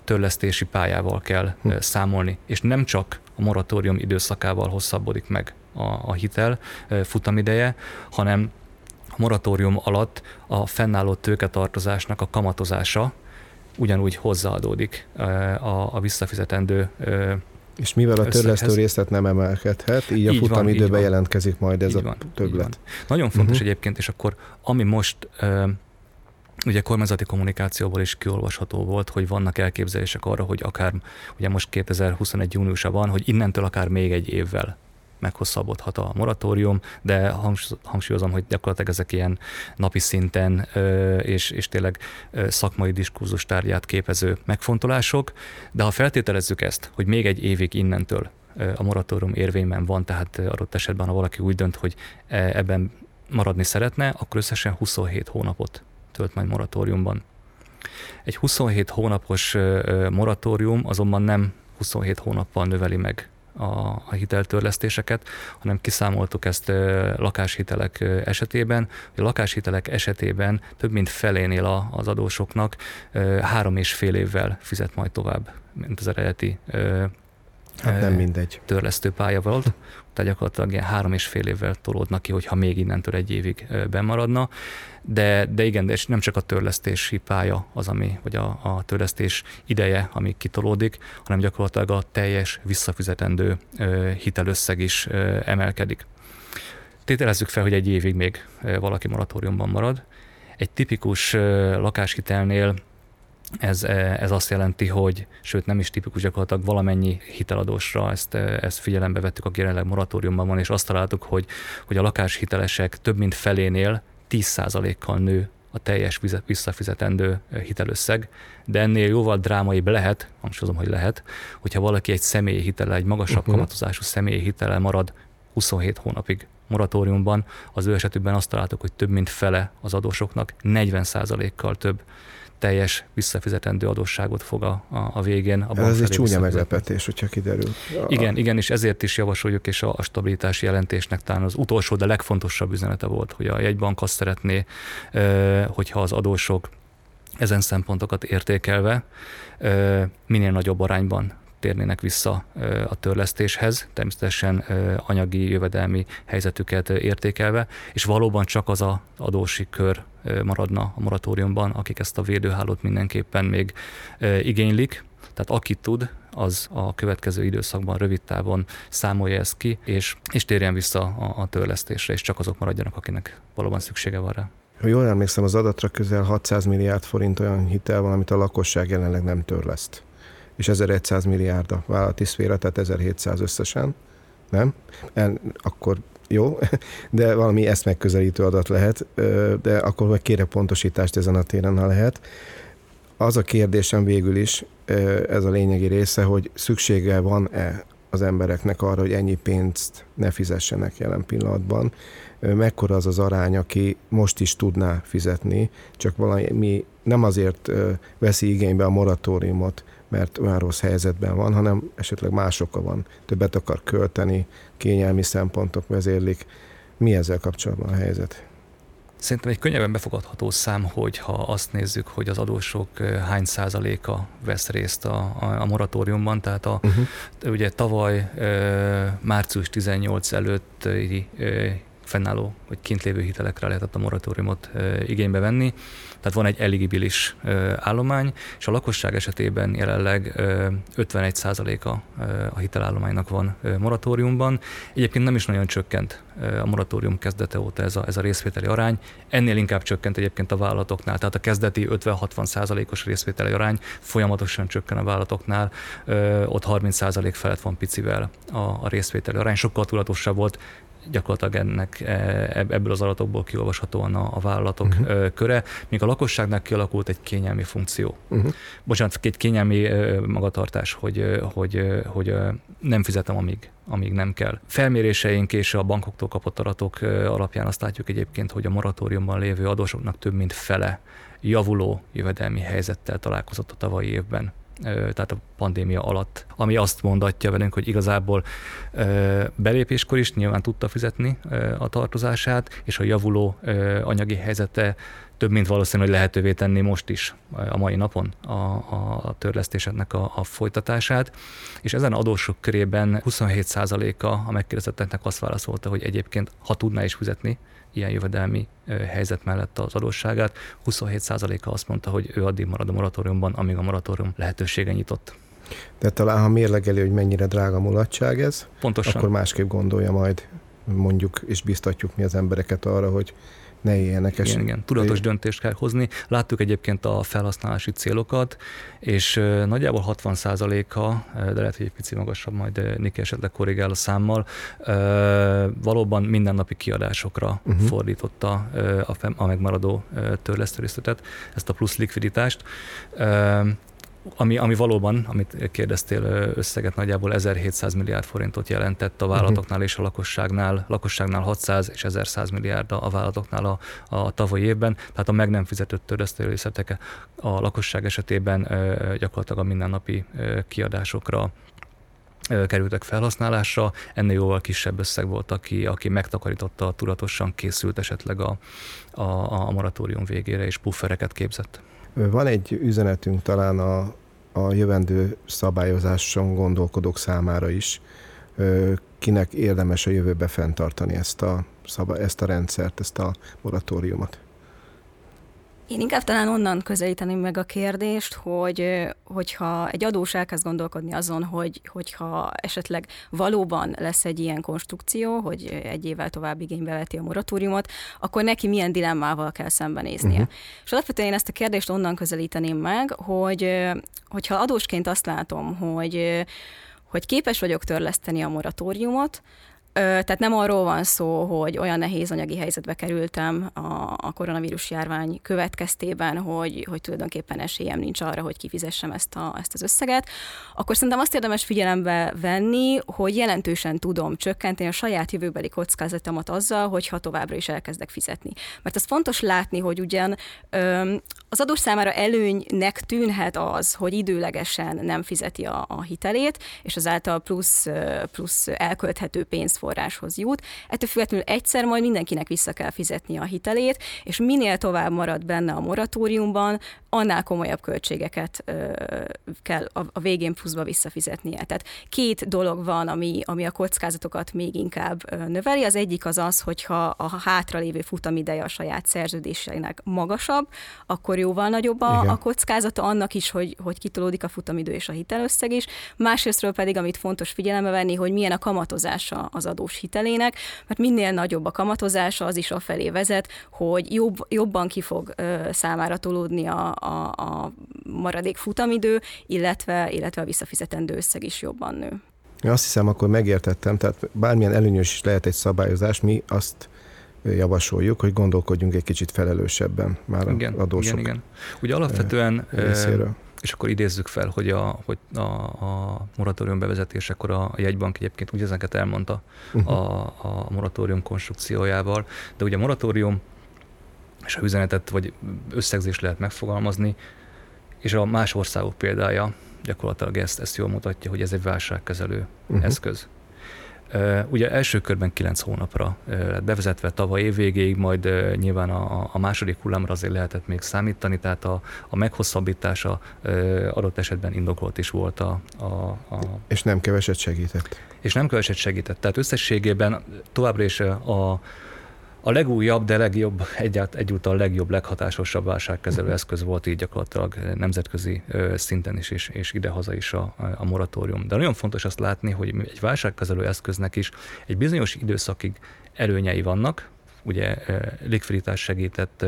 törlesztési pályával kell hm. számolni, és nem csak a moratórium időszakával hosszabbodik meg a, a hitel futamideje, hanem a moratórium alatt a fennálló tőketartozásnak a kamatozása ugyanúgy hozzáadódik a, a visszafizetendő és mivel a törlesztő részlet nem emelkedhet, így a futamidőben jelentkezik majd ez így a van, többlet. Nagyon fontos uh-huh. egyébként, és akkor ami most ugye kormányzati kommunikációból is kiolvasható volt, hogy vannak elképzelések arra, hogy akár, ugye most 2021 júniusában, hogy innentől akár még egy évvel meghosszabbodhat a moratórium, de hangsúlyozom, hogy gyakorlatilag ezek ilyen napi szinten és, és tényleg szakmai diskurzus tárgyát képező megfontolások, de ha feltételezzük ezt, hogy még egy évig innentől a moratórium érvényben van, tehát adott esetben, ha valaki úgy dönt, hogy e, ebben maradni szeretne, akkor összesen 27 hónapot tölt majd moratóriumban. Egy 27 hónapos moratórium azonban nem 27 hónappal növeli meg a, a hiteltörlesztéseket, hanem kiszámoltuk ezt lakáshitelek esetében, a lakáshitelek esetében több mint felénél az adósoknak három és fél évvel fizet majd tovább, mint az eredeti Hát nem mindegy. Törlesztő pálya volt, tehát gyakorlatilag ilyen három és fél évvel tolódnak ki, hogyha még innentől egy évig bemaradna. De, de igen, de nem csak a törlesztési pálya az, ami, vagy a, a törlesztés ideje, ami kitolódik, hanem gyakorlatilag a teljes visszafizetendő hitelösszeg is emelkedik. Tételezzük fel, hogy egy évig még valaki moratóriumban marad. Egy tipikus lakáshitelnél ez, ez azt jelenti, hogy sőt nem is tipikus gyakorlatilag valamennyi hiteladósra ezt, ezt figyelembe vettük, aki jelenleg moratóriumban van, és azt találtuk, hogy, hogy a lakáshitelesek több mint felénél 10%-kal nő a teljes visszafizetendő hitelösszeg, de ennél jóval drámaibb lehet, hangsúlyozom, hogy lehet, hogyha valaki egy személyi hitele, egy magasabb uh-huh. kamatozású személyi hitele marad 27 hónapig moratóriumban, az ő esetükben azt találtuk, hogy több mint fele az adósoknak 40%-kal több teljes visszafizetendő adósságot fog a, a végén. A Ez egy csúnya meglepetés, hogyha kiderül. Igen, igen, és ezért is javasoljuk, és a, a stabilitási jelentésnek talán az utolsó, de legfontosabb üzenete volt, hogy a jegybank azt szeretné, hogyha az adósok ezen szempontokat értékelve minél nagyobb arányban térnének vissza a törlesztéshez, természetesen anyagi, jövedelmi helyzetüket értékelve, és valóban csak az a adósi kör maradna a moratóriumban, akik ezt a védőhálót mindenképpen még igénylik, tehát aki tud, az a következő időszakban rövid távon számolja ezt ki, és, és térjen vissza a, a törlesztésre, és csak azok maradjanak, akinek valóban szüksége van rá. Ha jól emlékszem, az adatra közel 600 milliárd forint olyan hitel van, amit a lakosság jelenleg nem törleszt és 1100 milliárd a vállalati szféra, tehát 1700 összesen, nem? En, akkor jó, de valami ezt megközelítő adat lehet, de akkor meg kérek pontosítást ezen a téren, ha lehet. Az a kérdésem végül is, ez a lényegi része, hogy szüksége van-e az embereknek arra, hogy ennyi pénzt ne fizessenek jelen pillanatban. Mekkora az az arány, aki most is tudná fizetni, csak valami nem azért veszi igénybe a moratóriumot, mert olyan rossz helyzetben van, hanem esetleg más oka van. Többet akar költeni, kényelmi szempontok vezérlik. Mi ezzel kapcsolatban a helyzet? Szerintem egy könnyebben befogadható szám, hogy ha azt nézzük, hogy az adósok hány százaléka vesz részt a, a, a moratóriumban, tehát a, uh-huh. ugye tavaly március 18 előtti fennálló vagy kint lévő hitelekre lehetett a moratóriumot igénybe venni. Tehát van egy eligibilis állomány, és a lakosság esetében jelenleg 51%-a a hitelállománynak van moratóriumban. Egyébként nem is nagyon csökkent a moratórium kezdete óta ez a, ez a részvételi arány. Ennél inkább csökkent egyébként a vállalatoknál, tehát a kezdeti 50-60 os részvételi arány folyamatosan csökken a vállalatoknál, ott 30% felett van picivel a, a részvételi arány, sokkal tudatosabb volt, gyakorlatilag ennek e, ebből az adatokból kiolvashatóan a, a vállalatok uh-huh. köre, míg a lakosságnak kialakult egy kényelmi funkció. Uh-huh. Bocsánat, egy kényelmi magatartás, hogy, hogy, hogy nem fizetem, amíg, amíg nem kell. Felméréseink és a bankoktól kapott adatok alapján azt látjuk egyébként, hogy a moratóriumban lévő adósoknak több mint fele javuló jövedelmi helyzettel találkozott a tavalyi évben tehát a pandémia alatt, ami azt mondatja velünk, hogy igazából belépéskor is nyilván tudta fizetni a tartozását, és a javuló anyagi helyzete több mint valószínű, hogy lehetővé tenni most is a mai napon a, a törlesztéseknek a, a folytatását. És ezen adósok körében 27%-a a megkérdezetteknek azt válaszolta, hogy egyébként ha tudná is fizetni ilyen jövedelmi helyzet mellett az adósságát. 27%-a azt mondta, hogy ő addig marad a moratóriumban, amíg a moratórium lehetősége nyitott. De talán, ha mérlegeli, hogy mennyire drága mulatság ez, Pontosan. akkor másképp gondolja majd, mondjuk, és biztatjuk mi az embereket arra, hogy ne éljenek igen, eset. igen, tudatos döntést kell hozni. Láttuk egyébként a felhasználási célokat, és nagyjából 60%-a, de lehet, hogy egy pici magasabb, majd Niki esetleg korrigál a számmal, valóban mindennapi kiadásokra uh-huh. fordította a, a megmaradó törlesztőrészletet, ezt a plusz likviditást ami, ami valóban, amit kérdeztél, összeget nagyjából 1700 milliárd forintot jelentett a vállalatoknál és a lakosságnál, lakosságnál 600 és 1100 milliárd a vállalatoknál a, a tavalyi évben, tehát a meg nem fizetett törlesztőrészletek a lakosság esetében gyakorlatilag a mindennapi kiadásokra kerültek felhasználásra, ennél jóval kisebb összeg volt, aki, aki megtakarította, tudatosan készült esetleg a, a, a moratórium végére, és puffereket képzett. Van egy üzenetünk talán a, a jövendő szabályozáson gondolkodók számára is, kinek érdemes a jövőbe fenntartani ezt a, ezt a rendszert, ezt a moratóriumot? Én inkább talán onnan közelíteném meg a kérdést, hogy hogyha egy adós elkezd gondolkodni azon, hogy hogyha esetleg valóban lesz egy ilyen konstrukció, hogy egy évvel tovább igénybe veti a moratóriumot, akkor neki milyen dilemmával kell szembenéznie. Uh-huh. És alapvetően én ezt a kérdést onnan közelíteném meg, hogy hogyha adósként azt látom, hogy hogy képes vagyok törleszteni a moratóriumot, tehát nem arról van szó, hogy olyan nehéz anyagi helyzetbe kerültem a, koronavírus járvány következtében, hogy, hogy tulajdonképpen esélyem nincs arra, hogy kifizessem ezt, a, ezt az összeget, akkor szerintem azt érdemes figyelembe venni, hogy jelentősen tudom csökkenteni a saját jövőbeli kockázatomat azzal, hogyha továbbra is elkezdek fizetni. Mert az fontos látni, hogy ugyan az adós számára előnynek tűnhet az, hogy időlegesen nem fizeti a, a hitelét, és azáltal plusz, plusz elkölthető pénzforráshoz jut. Ettől függetlenül egyszer majd mindenkinek vissza kell fizetni a hitelét, és minél tovább marad benne a moratóriumban, annál komolyabb költségeket ö, kell a, a végén pluszba visszafizetnie. Tehát két dolog van, ami, ami a kockázatokat még inkább növeli. Az egyik az az, hogyha a hátralévő futamideje a saját szerződéseinek magasabb, akkor jóval nagyobb a, a kockázata annak is, hogy, hogy kitolódik a futamidő és a hitelösszeg is. Másrésztről pedig, amit fontos figyelembe venni, hogy milyen a kamatozása az adós hitelének, mert minél nagyobb a kamatozása, az is afelé vezet, hogy jobb, jobban ki fog ö, számára tolódni a, a, a maradék futamidő, illetve, illetve a visszafizetendő összeg is jobban nő. Azt hiszem, akkor megértettem, tehát bármilyen előnyös is lehet egy szabályozás, mi azt javasoljuk, hogy gondolkodjunk egy kicsit felelősebben már igen, adósok igen, igen. Ugye alapvetően részéről. És akkor idézzük fel, hogy a, hogy a, a moratórium bevezetésekor a jegybank egyébként úgy ezeket elmondta uh-huh. a, a moratórium konstrukciójával, de ugye a moratórium és a üzenetet vagy összegzést lehet megfogalmazni, és a más országok példája gyakorlatilag ezt, ezt jól mutatja, hogy ez egy válságkezelő uh-huh. eszköz. Ugye első körben kilenc hónapra lett bevezetve tavaly év végéig, majd nyilván a, a második hullámra azért lehetett még számítani, tehát a, a meghosszabbítása adott esetben indokolt is volt a, a, a... És nem keveset segített. És nem keveset segített. Tehát összességében továbbra is a, a legújabb, de legjobb, egyált, egyúttal legjobb, leghatásosabb válságkezelő eszköz volt így gyakorlatilag nemzetközi szinten is, és, és idehaza is a, a moratórium. De nagyon fontos azt látni, hogy egy válságkezelő eszköznek is egy bizonyos időszakig előnyei vannak, ugye likviditás segített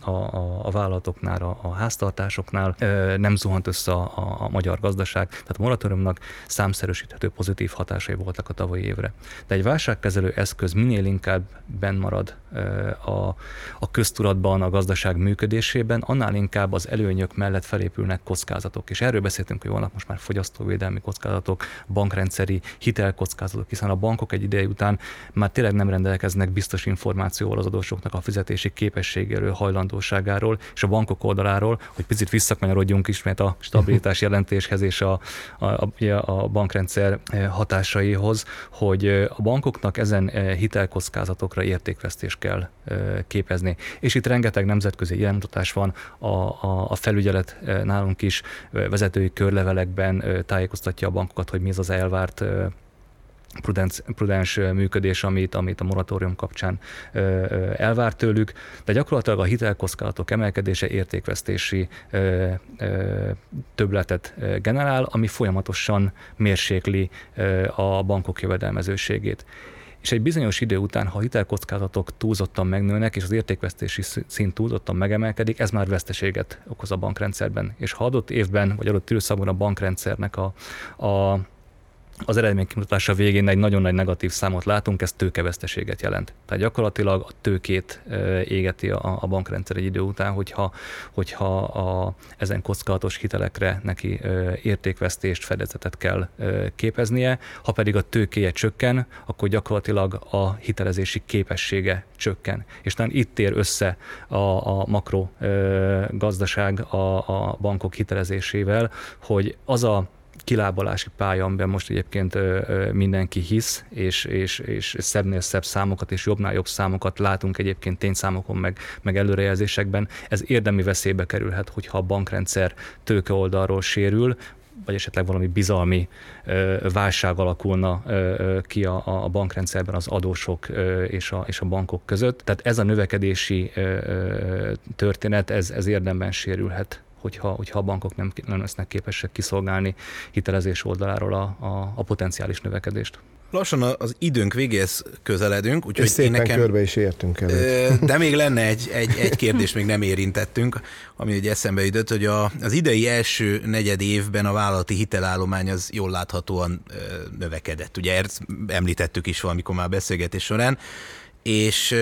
a, a, a vállalatoknál, a, a háztartásoknál, nem zuhant össze a, a magyar gazdaság, tehát a moratóriumnak számszerűsíthető pozitív hatásai voltak a tavalyi évre. De egy válságkezelő eszköz minél inkább benn marad a, a köztudatban, a gazdaság működésében, annál inkább az előnyök mellett felépülnek kockázatok. És erről beszéltünk, hogy vannak most már fogyasztóvédelmi kockázatok, bankrendszeri hitelkockázatok, hiszen a bankok egy ideje után már tényleg nem rendelkeznek biztos információval, információval az adósoknak a fizetési képességéről, hajlandóságáról, és a bankok oldaláról, hogy picit visszakanyarodjunk ismét a stabilitás jelentéshez és a, a, a bankrendszer eh, hatásaihoz, hogy eh, a bankoknak ezen eh, hitelkockázatokra értékvesztés kell képezni. És itt rengeteg nemzetközi iránymutatás van, a, a, a felügyelet nálunk is vezetői körlevelekben tájékoztatja a bankokat, hogy mi az az elvárt prudens, prudens működés, amit, amit a moratórium kapcsán elvár tőlük, de gyakorlatilag a hitelkockázatok emelkedése értékvesztési többletet generál, ami folyamatosan mérsékli a bankok jövedelmezőségét és egy bizonyos idő után, ha a hitelkockázatok túlzottan megnőnek, és az értékvesztési szint túlzottan megemelkedik, ez már veszteséget okoz a bankrendszerben. És ha adott évben, vagy adott időszakban a bankrendszernek a, a az eredmény kimutatása végén egy nagyon nagy negatív számot látunk, ez tőkeveszteséget jelent. Tehát gyakorlatilag a tőkét égeti a, a bankrendszer egy idő után, hogyha, hogyha a, ezen kockázatos hitelekre neki értékvesztést, fedezetet kell képeznie, ha pedig a tőkéje csökken, akkor gyakorlatilag a hitelezési képessége csökken. És talán itt ér össze a, a makro gazdaság a, a bankok hitelezésével, hogy az a kilábalási pálya, amiben most egyébként mindenki hisz, és, és, és szebbnél szebb számokat és jobbnál jobb számokat látunk egyébként tényszámokon, meg, meg előrejelzésekben, ez érdemi veszélybe kerülhet, hogyha a bankrendszer tőke oldalról sérül, vagy esetleg valami bizalmi válság alakulna ki a, a bankrendszerben az adósok és a, és a bankok között. Tehát ez a növekedési történet, ez, ez érdemben sérülhet hogyha, hogyha a bankok nem, nem lesznek képesek kiszolgálni hitelezés oldaláról a, a, a potenciális növekedést. Lassan az időnk végéhez közeledünk, úgyhogy szépen nekem, körbe is értünk el. De még lenne egy, egy, egy kérdés, még nem érintettünk, ami ugye eszembe jutott, hogy a, az idei első negyed évben a vállalati hitelállomány az jól láthatóan növekedett. Ugye ezt említettük is valamikor már beszélgetés során és,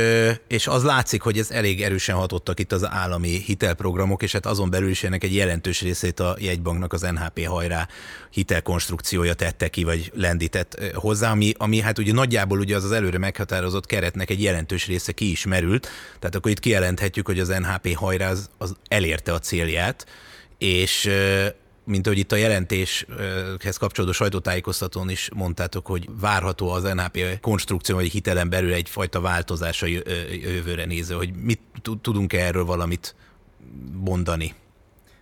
és az látszik, hogy ez elég erősen hatottak itt az állami hitelprogramok, és hát azon belül is ennek egy jelentős részét a jegybanknak az NHP hajrá hitelkonstrukciója tette ki, vagy lendített hozzá, ami, ami hát ugye nagyjából ugye az az előre meghatározott keretnek egy jelentős része ki is merült, tehát akkor itt kijelenthetjük, hogy az NHP hajrá az, az elérte a célját, és mint ahogy itt a jelentéshez kapcsolódó sajtótájékoztatón is mondtátok, hogy várható az NHP konstrukció vagy hitelen belül egyfajta változás a jövőre nézve, hogy mit tudunk -e erről valamit mondani?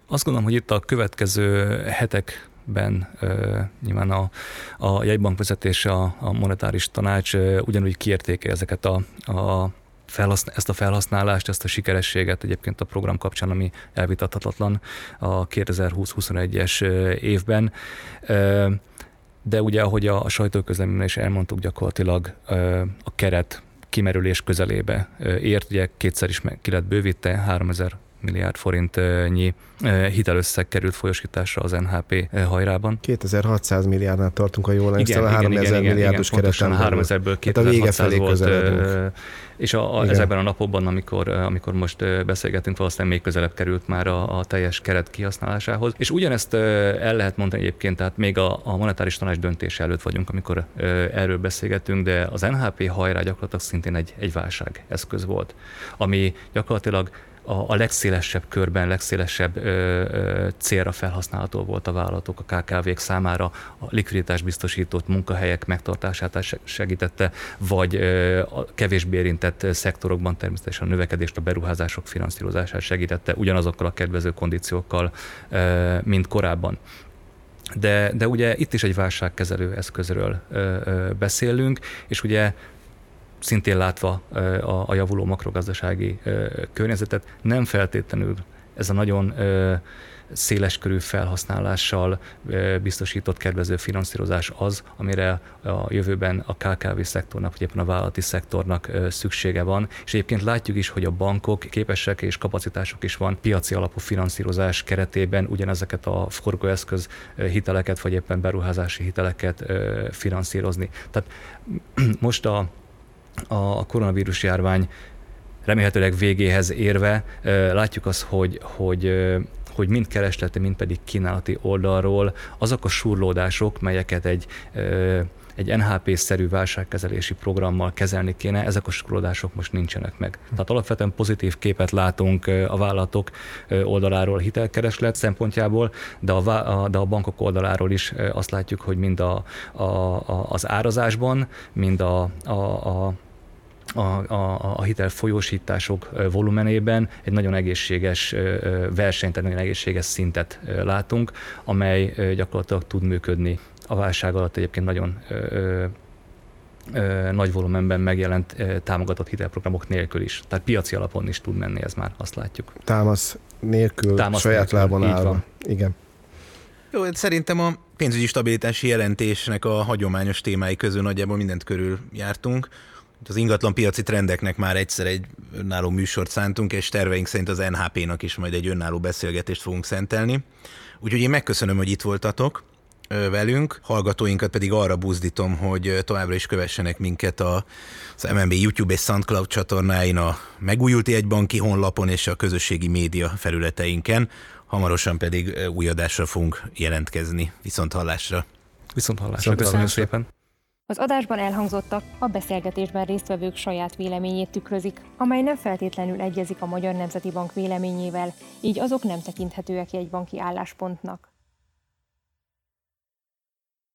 Azt gondolom, hogy itt a következő hetek ben uh, nyilván a, a jegybank vezetése, a, a monetáris tanács uh, ugyanúgy kiértéke ezeket a, a felhasznál, ezt a felhasználást, ezt a sikerességet egyébként a program kapcsán, ami elvitathatatlan a 2020-21-es évben. De ugye, ahogy a, sajtóközleményben is elmondtuk, gyakorlatilag a keret kimerülés közelébe ért, ugye kétszer is meg, ki lett bővítte, 3000 milliárd forintnyi hitelösszeg került folyosításra az NHP hajrában. 2600 milliárdnál tartunk, a jól emlékszem, a 3000 igen, milliárdos igen, kereten. 3000-ből 2600 hát volt, és a, a, ezekben a napokban, amikor, amikor most beszélgetünk, valószínűleg még közelebb került már a, a teljes keret kihasználásához. És ugyanezt el lehet mondani egyébként, tehát még a, a monetáris tanács döntése előtt vagyunk, amikor erről beszélgetünk, de az NHP hajrá gyakorlatilag szintén egy, egy válság eszköz volt, ami gyakorlatilag a, a legszélesebb körben, legszélesebb ö, ö, célra felhasználható volt a vállalatok, a KKV-k számára a likviditás biztosított munkahelyek megtartását segítette, vagy ö, a kevésbé érintett szektorokban természetesen a növekedést, a beruházások finanszírozását segítette ugyanazokkal a kedvező kondíciókkal, ö, mint korábban. De, de ugye itt is egy válságkezelő eszközről ö, ö, beszélünk, és ugye szintén látva a, a javuló makrogazdasági környezetet, nem feltétlenül ez a nagyon széleskörű felhasználással biztosított kedvező finanszírozás az, amire a jövőben a KKV szektornak, vagy éppen a vállalati szektornak szüksége van. És egyébként látjuk is, hogy a bankok képesek és kapacitások is van piaci alapú finanszírozás keretében ugyanezeket a forgóeszköz hiteleket, vagy éppen beruházási hiteleket finanszírozni. Tehát most a a koronavírus járvány remélhetőleg végéhez érve látjuk azt, hogy, hogy hogy mind keresleti, mind pedig kínálati oldalról azok a surlódások, melyeket egy egy NHP-szerű válságkezelési programmal kezelni kéne, ezek a surlódások most nincsenek meg. Tehát alapvetően pozitív képet látunk a vállalatok oldaláról a hitelkereslet szempontjából, de a, de a bankok oldaláról is azt látjuk, hogy mind a, a, a, az árazásban, mind a, a, a a, a, a hitel folyósítások volumenében egy nagyon egészséges versenyt, egy nagyon egészséges szintet látunk, amely gyakorlatilag tud működni a válság alatt egyébként nagyon nagy volumenben megjelent támogatott hitelprogramok nélkül is. Tehát piaci alapon is tud menni, ez már azt látjuk. Támasz nélkül, Támasz saját nélkül, lábon állva. Van. Igen. Jó, hát szerintem a pénzügyi stabilitási jelentésnek a hagyományos témái közül nagyjából mindent körül jártunk. Az ingatlan piaci trendeknek már egyszer egy önálló műsort szántunk, és terveink szerint az NHP-nak is majd egy önálló beszélgetést fogunk szentelni. Úgyhogy én megköszönöm, hogy itt voltatok velünk, hallgatóinkat pedig arra buzdítom, hogy továbbra is kövessenek minket a, az MNB YouTube és SoundCloud csatornáin, a megújult egybanki honlapon és a közösségi média felületeinken. Hamarosan pedig új adásra fogunk jelentkezni. Viszont hallásra! Viszont hallásra! Köszönöm szépen! Az adásban elhangzottak a beszélgetésben résztvevők saját véleményét tükrözik, amely nem feltétlenül egyezik a Magyar Nemzeti Bank véleményével, így azok nem tekinthetőek jegybanki álláspontnak.